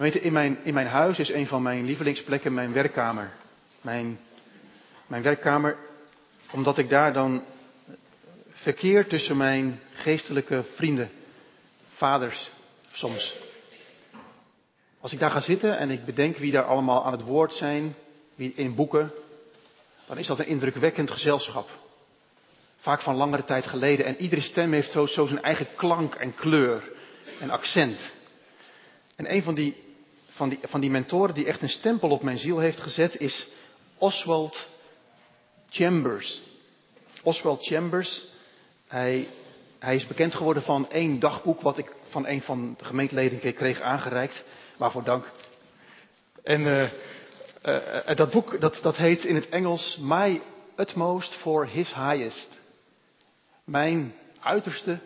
Weet je, in mijn, in mijn huis is een van mijn lievelingsplekken mijn werkkamer. Mijn, mijn werkkamer, omdat ik daar dan verkeer tussen mijn geestelijke vrienden, vaders soms. Als ik daar ga zitten en ik bedenk wie daar allemaal aan het woord zijn, wie in boeken, dan is dat een indrukwekkend gezelschap. Vaak van langere tijd geleden. En iedere stem heeft zo, zo zijn eigen klank en kleur en accent. En een van die, van, die, van die mentoren die echt een stempel op mijn ziel heeft gezet is Oswald Chambers. Oswald Chambers, hij, hij is bekend geworden van één dagboek wat ik van een van de gemeenteleden kreeg aangereikt. Waarvoor dank. En uh, uh, dat boek dat, dat heet in het Engels My Utmost for His Highest. Mijn uiterste,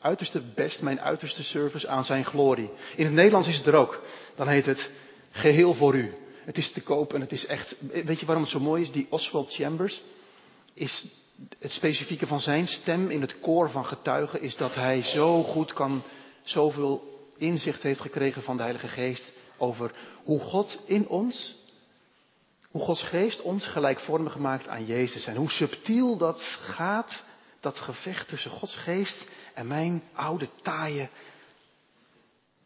uiterste best, mijn uiterste service aan zijn glorie. In het Nederlands is het er ook. Dan heet het Geheel voor u. Het is te koop en het is echt. Weet je waarom het zo mooi is? Die Oswald Chambers is het specifieke van zijn stem in het koor van getuigen is dat hij zo goed kan, zoveel inzicht heeft gekregen van de Heilige Geest over hoe God in ons, hoe Gods Geest ons gelijkvormig maakt aan Jezus en hoe subtiel dat gaat, dat gevecht tussen Gods Geest en mijn oude taaie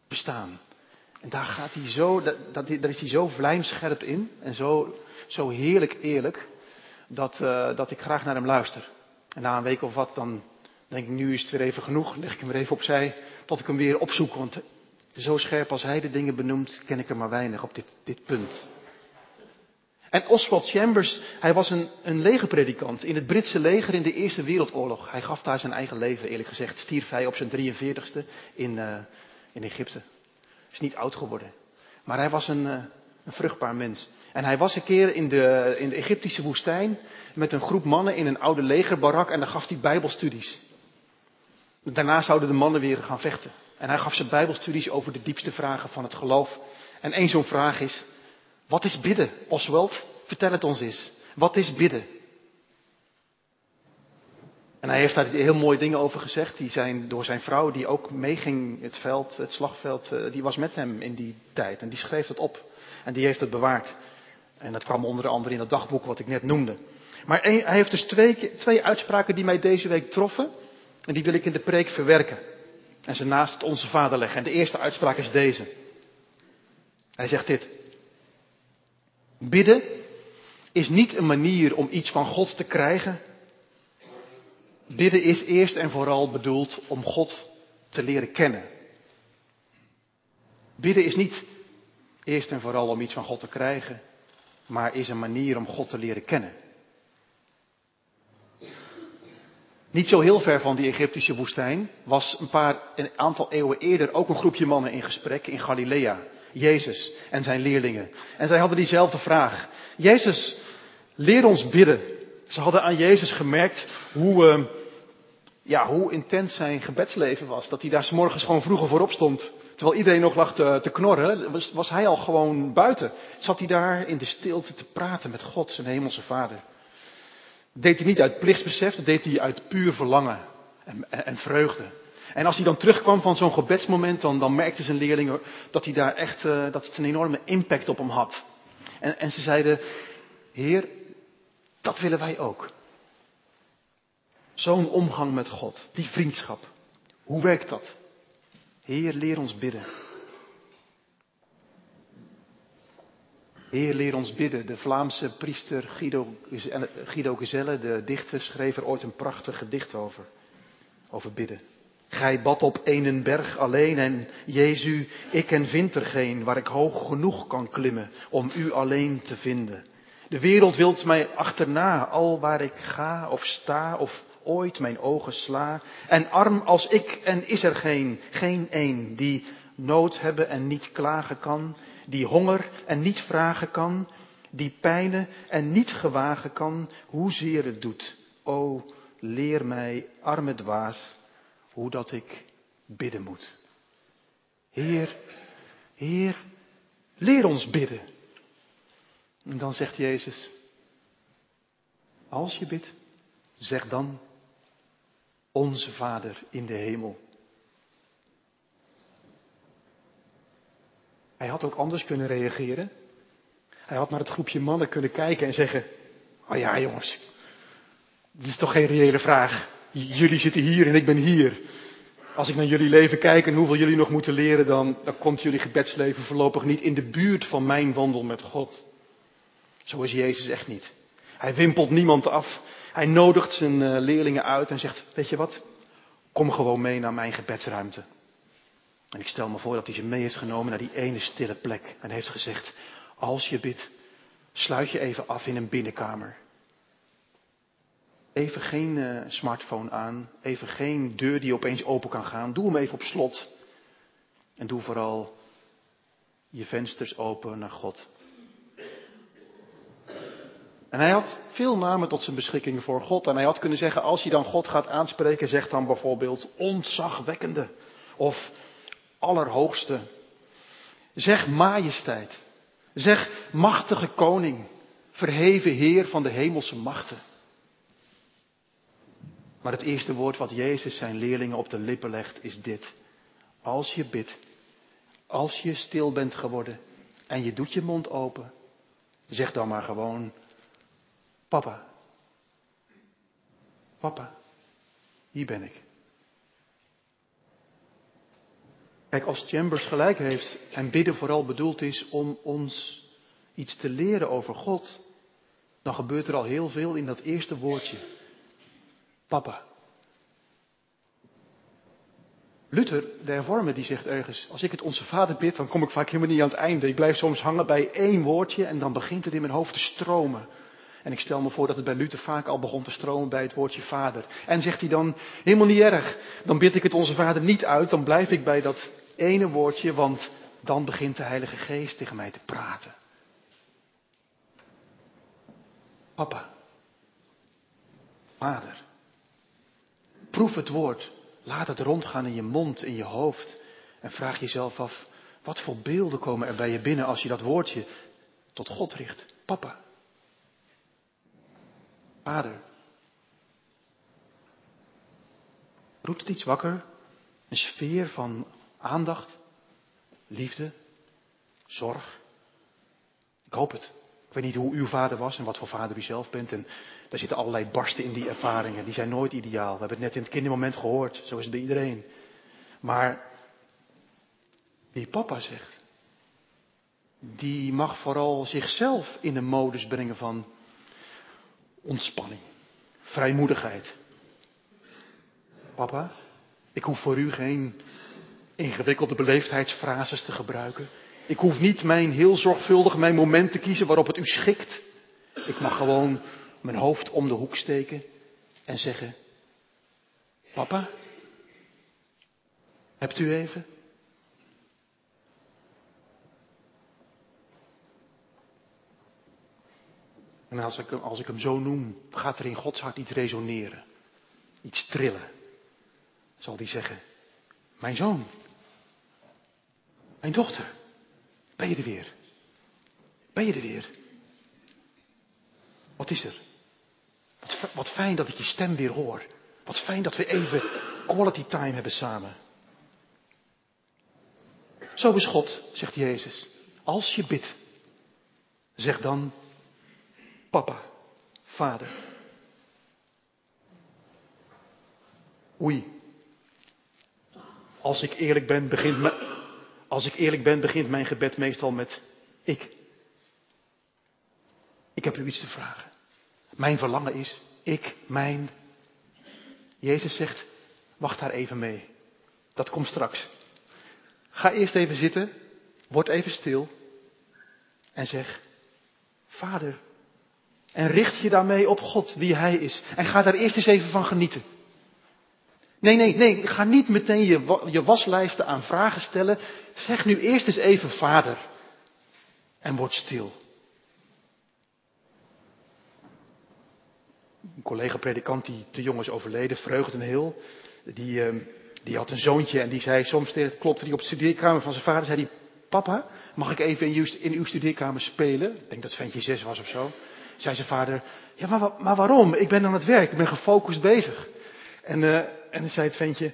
bestaan. En daar gaat hij zo, dat, daar is hij zo vlijmscherp in en zo, zo heerlijk eerlijk dat, uh, dat ik graag naar hem luister. En na een week of wat, dan denk ik, nu is het weer even genoeg. Leg ik hem weer even opzij, tot ik hem weer opzoek. Want zo scherp als hij de dingen benoemt, ken ik er maar weinig op dit, dit punt. En Oswald Chambers, hij was een, een legerpredikant in het Britse leger in de Eerste Wereldoorlog. Hij gaf daar zijn eigen leven, eerlijk gezegd. Stierf hij op zijn 43ste in, uh, in Egypte. Is niet oud geworden. Maar hij was een, uh, een vruchtbaar mens. En hij was een keer in de, in de Egyptische woestijn met een groep mannen in een oude legerbarak en dan gaf hij bijbelstudies. Daarna zouden de mannen weer gaan vechten. En hij gaf ze bijbelstudies over de diepste vragen van het geloof. En één zo'n vraag is, wat is bidden? Oswald, vertel het ons eens. Wat is bidden? En hij heeft daar heel mooie dingen over gezegd. Die zijn door zijn vrouw, die ook meeging het veld, het slagveld, eh, die was met hem in die tijd. En die schreef het op. En die heeft het bewaard. En dat kwam onder andere in het dagboek wat ik net noemde. Maar hij heeft dus twee, twee uitspraken die mij deze week troffen. En die wil ik in de preek verwerken. En ze naast onze vader leggen. En de eerste uitspraak is deze. Hij zegt dit. Bidden is niet een manier om iets van God te krijgen. Bidden is eerst en vooral bedoeld om God te leren kennen. Bidden is niet eerst en vooral om iets van God te krijgen, maar is een manier om God te leren kennen. Niet zo heel ver van die Egyptische woestijn was een paar, een aantal eeuwen eerder ook een groepje mannen in gesprek in Galilea. Jezus en zijn leerlingen. En zij hadden diezelfde vraag. Jezus, leer ons bidden. Ze hadden aan Jezus gemerkt hoe, uh, ja, hoe intens zijn gebedsleven was. Dat hij daar s morgens gewoon vroeger voorop stond. Terwijl iedereen nog lag te, knorren, was, was hij al gewoon buiten. Zat hij daar in de stilte te praten met God, zijn hemelse vader. Deed hij niet uit plichtsbesef, dat deed hij uit puur verlangen en, en, en vreugde. En als hij dan terugkwam van zo'n gebedsmoment, dan, dan merkten zijn leerlingen dat hij daar echt, uh, dat het een enorme impact op hem had. En, en ze zeiden, Heer, dat willen wij ook. Zo'n omgang met God, die vriendschap. Hoe werkt dat? Heer, leer ons bidden. Heer, leer ons bidden. De Vlaamse priester Guido, Guido Gezelle, de dichter, schreef er ooit een prachtig gedicht over. Over bidden. Gij bad op een berg alleen en Jezu, ik en vind er geen waar ik hoog genoeg kan klimmen om u alleen te vinden. De wereld wilt mij achterna, al waar ik ga of sta of ooit mijn ogen sla. En arm als ik en is er geen, geen een die nood hebben en niet klagen kan, die honger en niet vragen kan, die pijnen en niet gewagen kan, hoezeer het doet. O, leer mij, arme dwaas, hoe dat ik bidden moet. Heer, Heer, leer ons bidden. En dan zegt Jezus, als je bidt, zeg dan, onze Vader in de hemel. Hij had ook anders kunnen reageren. Hij had naar het groepje mannen kunnen kijken en zeggen: Oh ja, jongens, dit is toch geen reële vraag. Jullie zitten hier en ik ben hier. Als ik naar jullie leven kijk en hoeveel jullie nog moeten leren, dan, komt jullie gebedsleven voorlopig niet in de buurt van mijn wandel met God. Zo is Jezus echt niet. Hij wimpelt niemand af. Hij nodigt zijn eh, leerlingen uit en zegt, weet je wat, kom gewoon mee naar mijn gebedsruimte. En ik stel me voor dat hij ze mee heeft genomen naar die ene stille plek en heeft gezegd, als je bidt, sluit je even af in een binnenkamer. Even geen uh, smartphone aan, even geen deur die opeens open kan gaan. Doe hem even op slot. En doe vooral je vensters open naar God. En hij had veel namen tot zijn beschikking voor God. En hij had kunnen zeggen, als je dan God gaat aanspreken, zeg dan bijvoorbeeld ontzagwekkende of allerhoogste. Zeg majesteit. Zeg machtige koning, verheven Heer van de hemelse machten. Maar het eerste woord wat Jezus zijn leerlingen op de lippen legt is dit. Als je bidt, als je stil bent geworden en je doet je mond open, zeg dan maar gewoon, papa, papa, hier ben ik. Kijk, als Chambers gelijk heeft en bidden vooral bedoeld is om ons iets te leren over God, dan gebeurt er al heel veel in dat eerste woordje. Papa. Luther, de hervormer, die zegt ergens, als ik het onze vader bid, dan kom ik vaak helemaal niet aan het einde. Ik blijf soms hangen bij één woordje en dan begint het in mijn hoofd te stromen. En ik stel me voor dat het bij Luther vaak al begon te stromen bij het woordje vader. En zegt hij dan, helemaal niet erg, dan bid ik het onze vader niet uit, dan blijf ik bij dat ene woordje, want dan begint de Heilige Geest tegen mij te praten. Papa, vader, proef het woord, laat het rondgaan in je mond, in je hoofd en vraag jezelf af, wat voor beelden komen er bij je binnen als je dat woordje tot God richt? Papa, vader. Roept het iets wakker? Een sfeer van aandacht, liefde, zorg. Ik hoop het. Weet niet hoe uw vader was en wat voor vader u zelf bent. En daar zitten allerlei barsten in die ervaringen. Die zijn nooit ideaal. We hebben het net in het kindermoment gehoord. Zo is het bij iedereen. Maar wie papa zegt, die mag vooral zichzelf in de modus brengen van ontspanning, vrijmoedigheid. Papa, ik hoef voor u geen ingewikkelde beleefdheidsfrases te gebruiken. Ik hoef niet mijn heel zorgvuldig mijn moment te kiezen waarop het u schikt. Ik mag gewoon mijn hoofd om de hoek steken en zeggen: Papa, hebt u even? En als ik, als ik hem zo noem, gaat er in Gods hart iets resoneren, iets trillen. Zal hij zeggen: Mijn zoon, mijn dochter, ben je er weer? Ben je er weer? Wat is er? Wat, wat fijn dat ik je stem weer hoor. Wat fijn dat we even quality time hebben samen. Zo is God, zegt Jezus. Als je bidt, zeg dan papa, vader. Oei. Als ik eerlijk ben, begint me, als ik eerlijk ben, begint mijn gebed meestal met ik. Ik heb u iets te vragen. Mijn verlangen is, ik, mijn. Jezus zegt, wacht daar even mee. Dat komt straks. Ga eerst even zitten, word even stil en zeg, Vader. En richt je daarmee op God, wie Hij is. En ga daar eerst eens even van genieten. Nee, nee, nee, ga niet meteen je, je waslijsten aan vragen stellen. Zeg nu eerst eens even vader. En word stil. Een collega predikant die te jong is overleden, Vreugden Heel, die, uh, die had een zoontje en die zei soms, klopte hij op de studeerkamer van zijn vader, zei hij, papa, mag ik even in uw, in uw studeerkamer spelen? Ik denk dat ventje zes was of zo. Zei zijn vader, ja maar, maar waarom? Ik ben aan het werk, ik ben gefocust bezig. En, uh, en dan zei het ventje,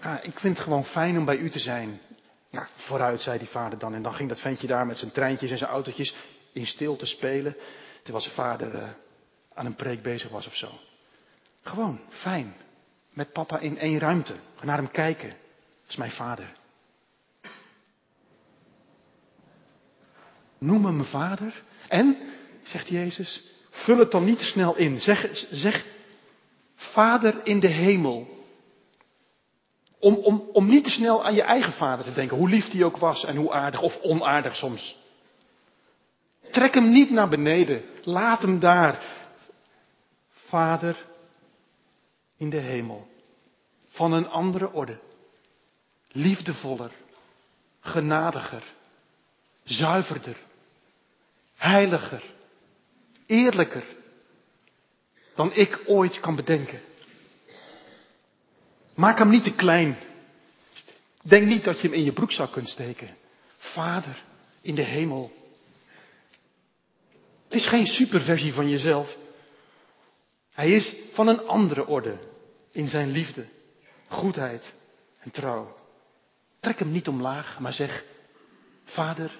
ah, ik vind het gewoon fijn om bij u te zijn. Nou, vooruit, zei die vader dan. En dan ging dat ventje daar met zijn treintjes en zijn autootjes in stilte spelen. Terwijl zijn vader uh, aan een preek bezig was of zo. Gewoon, fijn. Met papa in één ruimte. Naar hem kijken. Dat is mijn vader. Noem hem mijn vader. En, zegt Jezus, vul het dan niet te snel in. Zeg, zeg Vader in de hemel. Om, om, om niet te snel aan je eigen vader te denken, hoe lief die ook was en hoe aardig of onaardig soms. Trek hem niet naar beneden. Laat hem daar. Vader in de hemel. Van een andere orde. Liefdevoller. Genadiger. Zuiverder. Heiliger. Eerlijker. Dan ik ooit kan bedenken. Maak hem niet te klein. Denk niet dat je hem in je broekzak kunt steken. Vader in de hemel. Het is geen superversie van jezelf. Hij is van een andere orde in zijn liefde, goedheid en trouw. Trek hem niet omlaag, maar zeg, Vader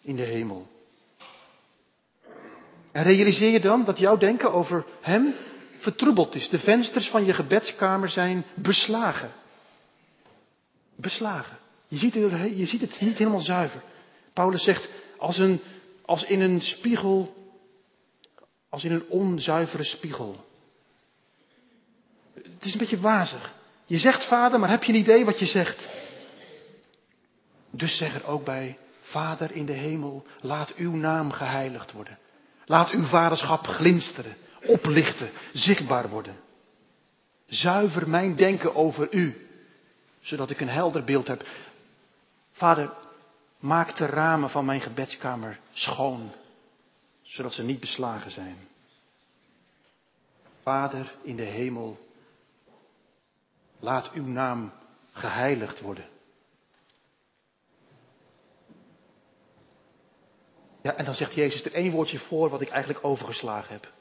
in de hemel. En realiseer je dan dat jouw denken over Hem vertroebeld is. De vensters van je gebedskamer zijn beslagen. Beslagen. Je ziet, je ziet het niet helemaal zuiver. Paulus zegt, als, een, als in een spiegel, als in een onzuivere spiegel. Het is een beetje wazig. Je zegt vader, maar heb je een idee wat je zegt? Dus zeg er ook bij, Vader in de hemel, laat uw naam geheiligd worden. Laat uw vaderschap glinsteren, oplichten, zichtbaar worden. Zuiver mijn denken over u, zodat ik een helder beeld heb. Vader, maak de ramen van mijn gebedskamer schoon, zodat ze niet beslagen zijn. Vader in de hemel, laat uw naam geheiligd worden. Ja, en dan zegt Jezus er één woordje voor wat ik eigenlijk overgeslagen heb.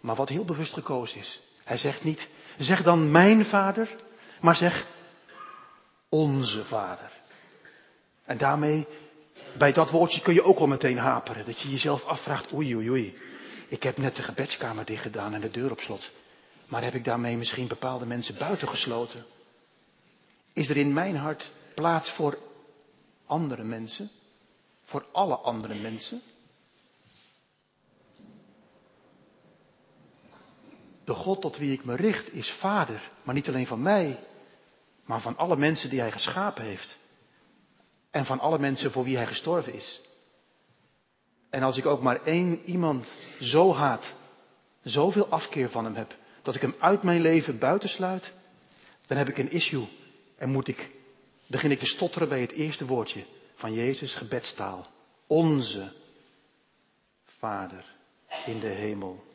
Maar wat heel bewust gekozen is. Hij zegt niet, zeg dan mijn vader, maar zeg onze vader. En daarmee, bij dat woordje kun je ook al meteen haperen. Dat je jezelf afvraagt, oei oei oei. Ik heb net de gebedskamer dicht gedaan en de deur op slot. Maar heb ik daarmee misschien bepaalde mensen buitengesloten? Is er in mijn hart plaats voor andere mensen? voor alle andere mensen. De God tot wie ik me richt is Vader, maar niet alleen van mij, maar van alle mensen die Hij geschapen heeft. En van alle mensen voor wie Hij gestorven is. En als ik ook maar één iemand zo haat, zoveel afkeer van Hem heb, dat ik Hem uit mijn leven buitensluit, dan heb ik een issue. En moet ik, begin ik te stotteren bij het eerste woordje van Jezus gebedstaal. Onze Vader in de hemel.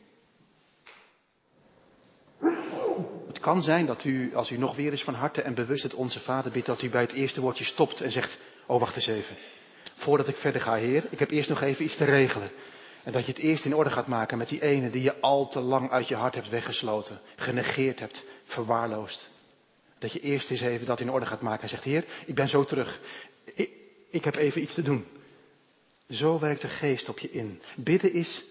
Kan zijn dat u, als u nog weer eens van harte en bewust het Onze Vader bidt, dat u bij het eerste woordje stopt en zegt, oh wacht eens even. Voordat ik verder ga, Heer, ik heb eerst nog even iets te regelen. En dat je het eerst in orde gaat maken met die ene die je al te lang uit je hart hebt weggesloten, genegeerd hebt, verwaarloosd. Dat je eerst eens even dat in orde gaat maken en zegt, Heer, ik ben zo terug. Ik, ik heb even iets te doen. Zo werkt de geest op je in. Bidden is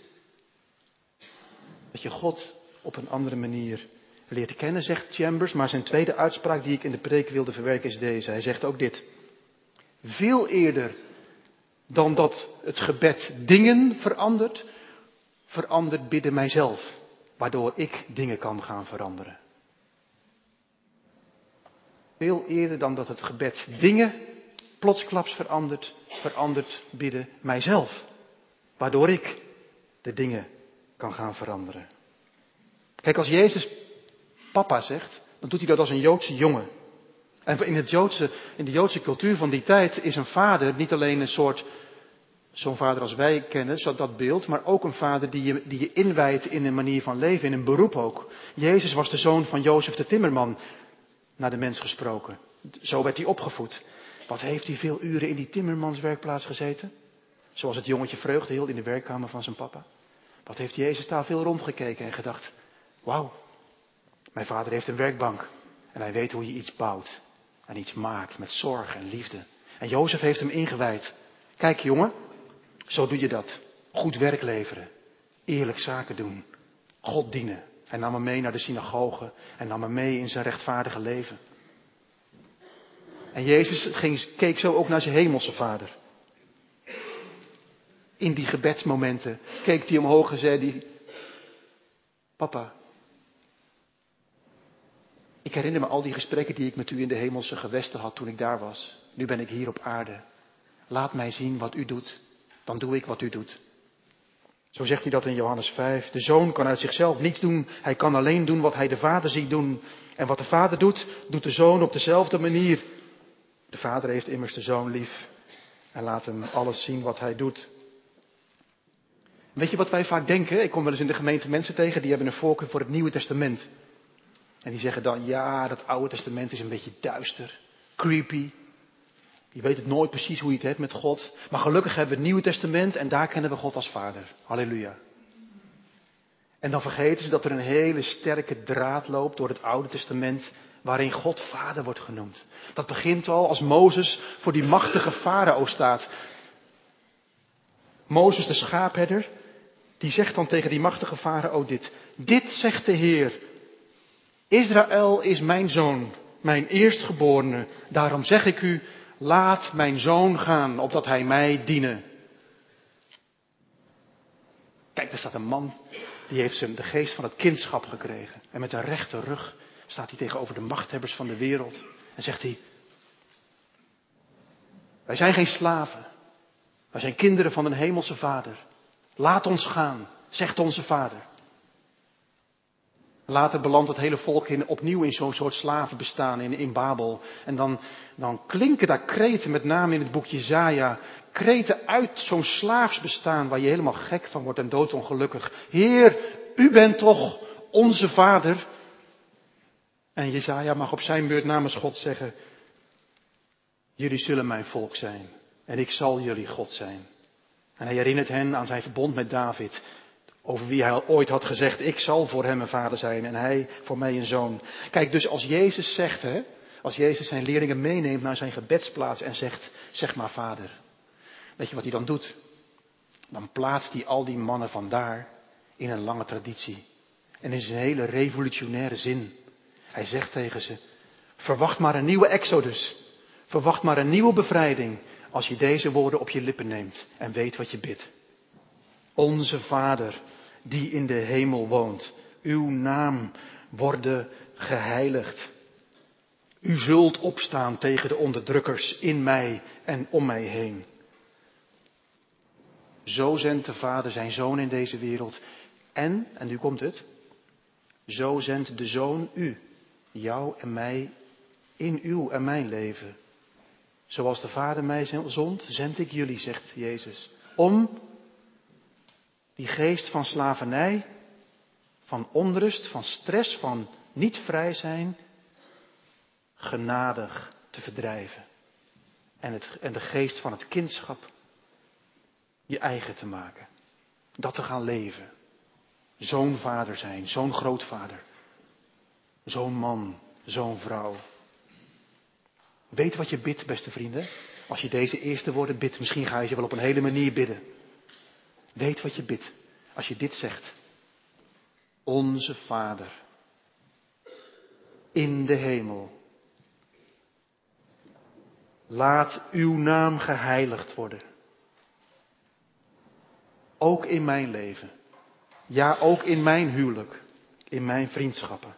dat je God op een andere manier leert kennen, zegt Chambers. Maar zijn tweede uitspraak die ik in de preek wilde verwerken is deze. Hij zegt ook dit. Veel eerder dan dat het gebed dingen verandert, verandert bidden mijzelf. Waardoor ik dingen kan gaan veranderen. Veel eerder dan dat het gebed dingen plotsklaps verandert, verandert bidden mijzelf. Waardoor ik de dingen kan gaan veranderen. Kijk, als Jezus papa zegt, dan doet hij dat als een Joodse jongen. En in, het Joodse, in de Joodse cultuur van die tijd is een vader niet alleen een soort, zo'n vader als wij kennen, dat beeld, maar ook een vader die je, die je inwijdt in een manier van leven, in een beroep ook. Jezus was de zoon van Jozef de Timmerman, naar de mens gesproken. Zo werd hij opgevoed. Wat heeft hij veel uren in die timmermanswerkplaats gezeten? Zoals het jongetje vreugde hield in de werkkamer van zijn papa. Wat heeft Jezus daar veel rondgekeken en gedacht, wauw, mijn vader heeft een werkbank en hij weet hoe je iets bouwt. en iets maakt met zorg en liefde. En Jozef heeft hem ingewijd. Kijk jongen, zo doe je dat. Goed werk leveren, eerlijk zaken doen, God dienen. Hij nam hem mee naar de synagoge en nam hem mee in zijn rechtvaardige leven. En Jezus ging, keek zo ook naar zijn hemelse vader. In die gebedsmomenten keek hij omhoog en zei papa, ik herinner me al die gesprekken die ik met u in de hemelse gewesten had toen ik daar was. Nu ben ik hier op aarde. Laat mij zien wat u doet, dan doe ik wat u doet. Zo zegt hij dat in Johannes 5. De zoon kan uit zichzelf niets doen. Hij kan alleen doen wat hij de vader ziet doen. En wat de vader doet, doet de zoon op dezelfde manier. De vader heeft immers de zoon lief en laat hem alles zien wat hij doet. Weet je wat wij vaak denken? Ik kom wel eens in de gemeente mensen tegen die hebben een voorkeur voor het Nieuwe Testament. En die zeggen dan, ja, dat Oude Testament is een beetje duister, creepy. Je weet het nooit precies hoe je het hebt met God. Maar gelukkig hebben we het Nieuwe Testament en daar kennen we God als Vader. Halleluja. En dan vergeten ze dat er een hele sterke draad loopt door het Oude Testament waarin God Vader wordt genoemd. Dat begint al als Mozes voor die machtige farao staat. Mozes de schaapherder, die zegt dan tegen die machtige farao dit. Dit zegt de Heer, Israël is mijn zoon, mijn eerstgeborene. Daarom zeg ik u, laat mijn zoon gaan, opdat hij mij dienen. Kijk, daar staat een man, die heeft zijn de geest van het kindschap gekregen. En met een rechte rug staat hij tegenover de machthebbers van de wereld. En zegt hij, wij zijn geen slaven. Wij zijn kinderen van een hemelse vader. Laat ons gaan, zegt onze vader. Later belandt het hele volk in, opnieuw in zo'n soort slavenbestaan in, in Babel. En dan, dan klinken daar kreten, met name in het boekje Zaja, kreten uit zo'n slaafsbestaan waar je helemaal gek van wordt en doodongelukkig. Heer, u bent toch onze vader? En Jezaja mag op zijn beurt namens God zeggen, jullie zullen mijn volk zijn en ik zal jullie God zijn. En hij herinnert hen aan zijn verbond met David. Over wie hij ooit had gezegd, ik zal voor hem een vader zijn en hij voor mij een zoon. Kijk, dus als Jezus zegt, hè, als Jezus zijn leerlingen meeneemt naar zijn gebedsplaats en zegt, zeg maar vader. Weet je wat hij dan doet? Dan plaatst hij al die mannen vandaar in een lange traditie. En in zijn hele revolutionaire zin. Hij zegt tegen ze, verwacht maar een nieuwe exodus. Verwacht maar een nieuwe bevrijding als je deze woorden op je lippen neemt en weet wat je bidt. Onze Vader, die in de hemel woont, uw naam worden geheiligd. U zult opstaan tegen de onderdrukkers in mij en om mij heen. Zo zendt de Vader zijn Zoon in deze wereld. En, en nu komt het, zo zendt de Zoon u, jou en mij, in uw en mijn leven. Zoals de Vader mij zond, zend ik jullie, zegt Jezus. Om die geest van slavernij, van onrust, van stress, van niet vrij zijn, genadig te verdrijven. En, het, en de geest van het kindschap je eigen te maken. Dat te gaan leven. Zo'n vader zijn, zo'n grootvader. Zo'n man, zo'n vrouw. Weet wat je bidt, beste vrienden. Als je deze eerste woorden bidt, misschien ga je ze wel op een hele manier bidden. Weet wat je bidt. Als je dit zegt. Onze Vader. In de hemel. Laat uw naam geheiligd worden. Ook in mijn leven. Ja, ook in mijn huwelijk. In mijn vriendschappen.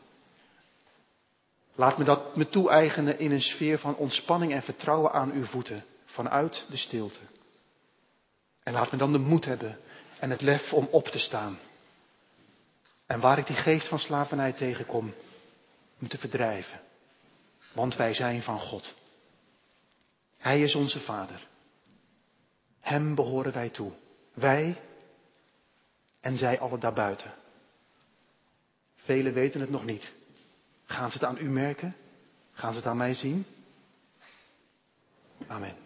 Laat me dat me toe-eigenen in een sfeer van ontspanning en vertrouwen aan uw voeten. Vanuit de stilte. En laat me dan de moed hebben en het lef om op te staan. En waar ik die geest van slavernij tegenkom, om te verdrijven. Want wij zijn van God. Hij is onze Vader. Hem behoren wij toe. Wij en zij alle daarbuiten. Velen weten het nog niet. Gaan ze het aan u merken? Gaan ze het aan mij zien? Amen.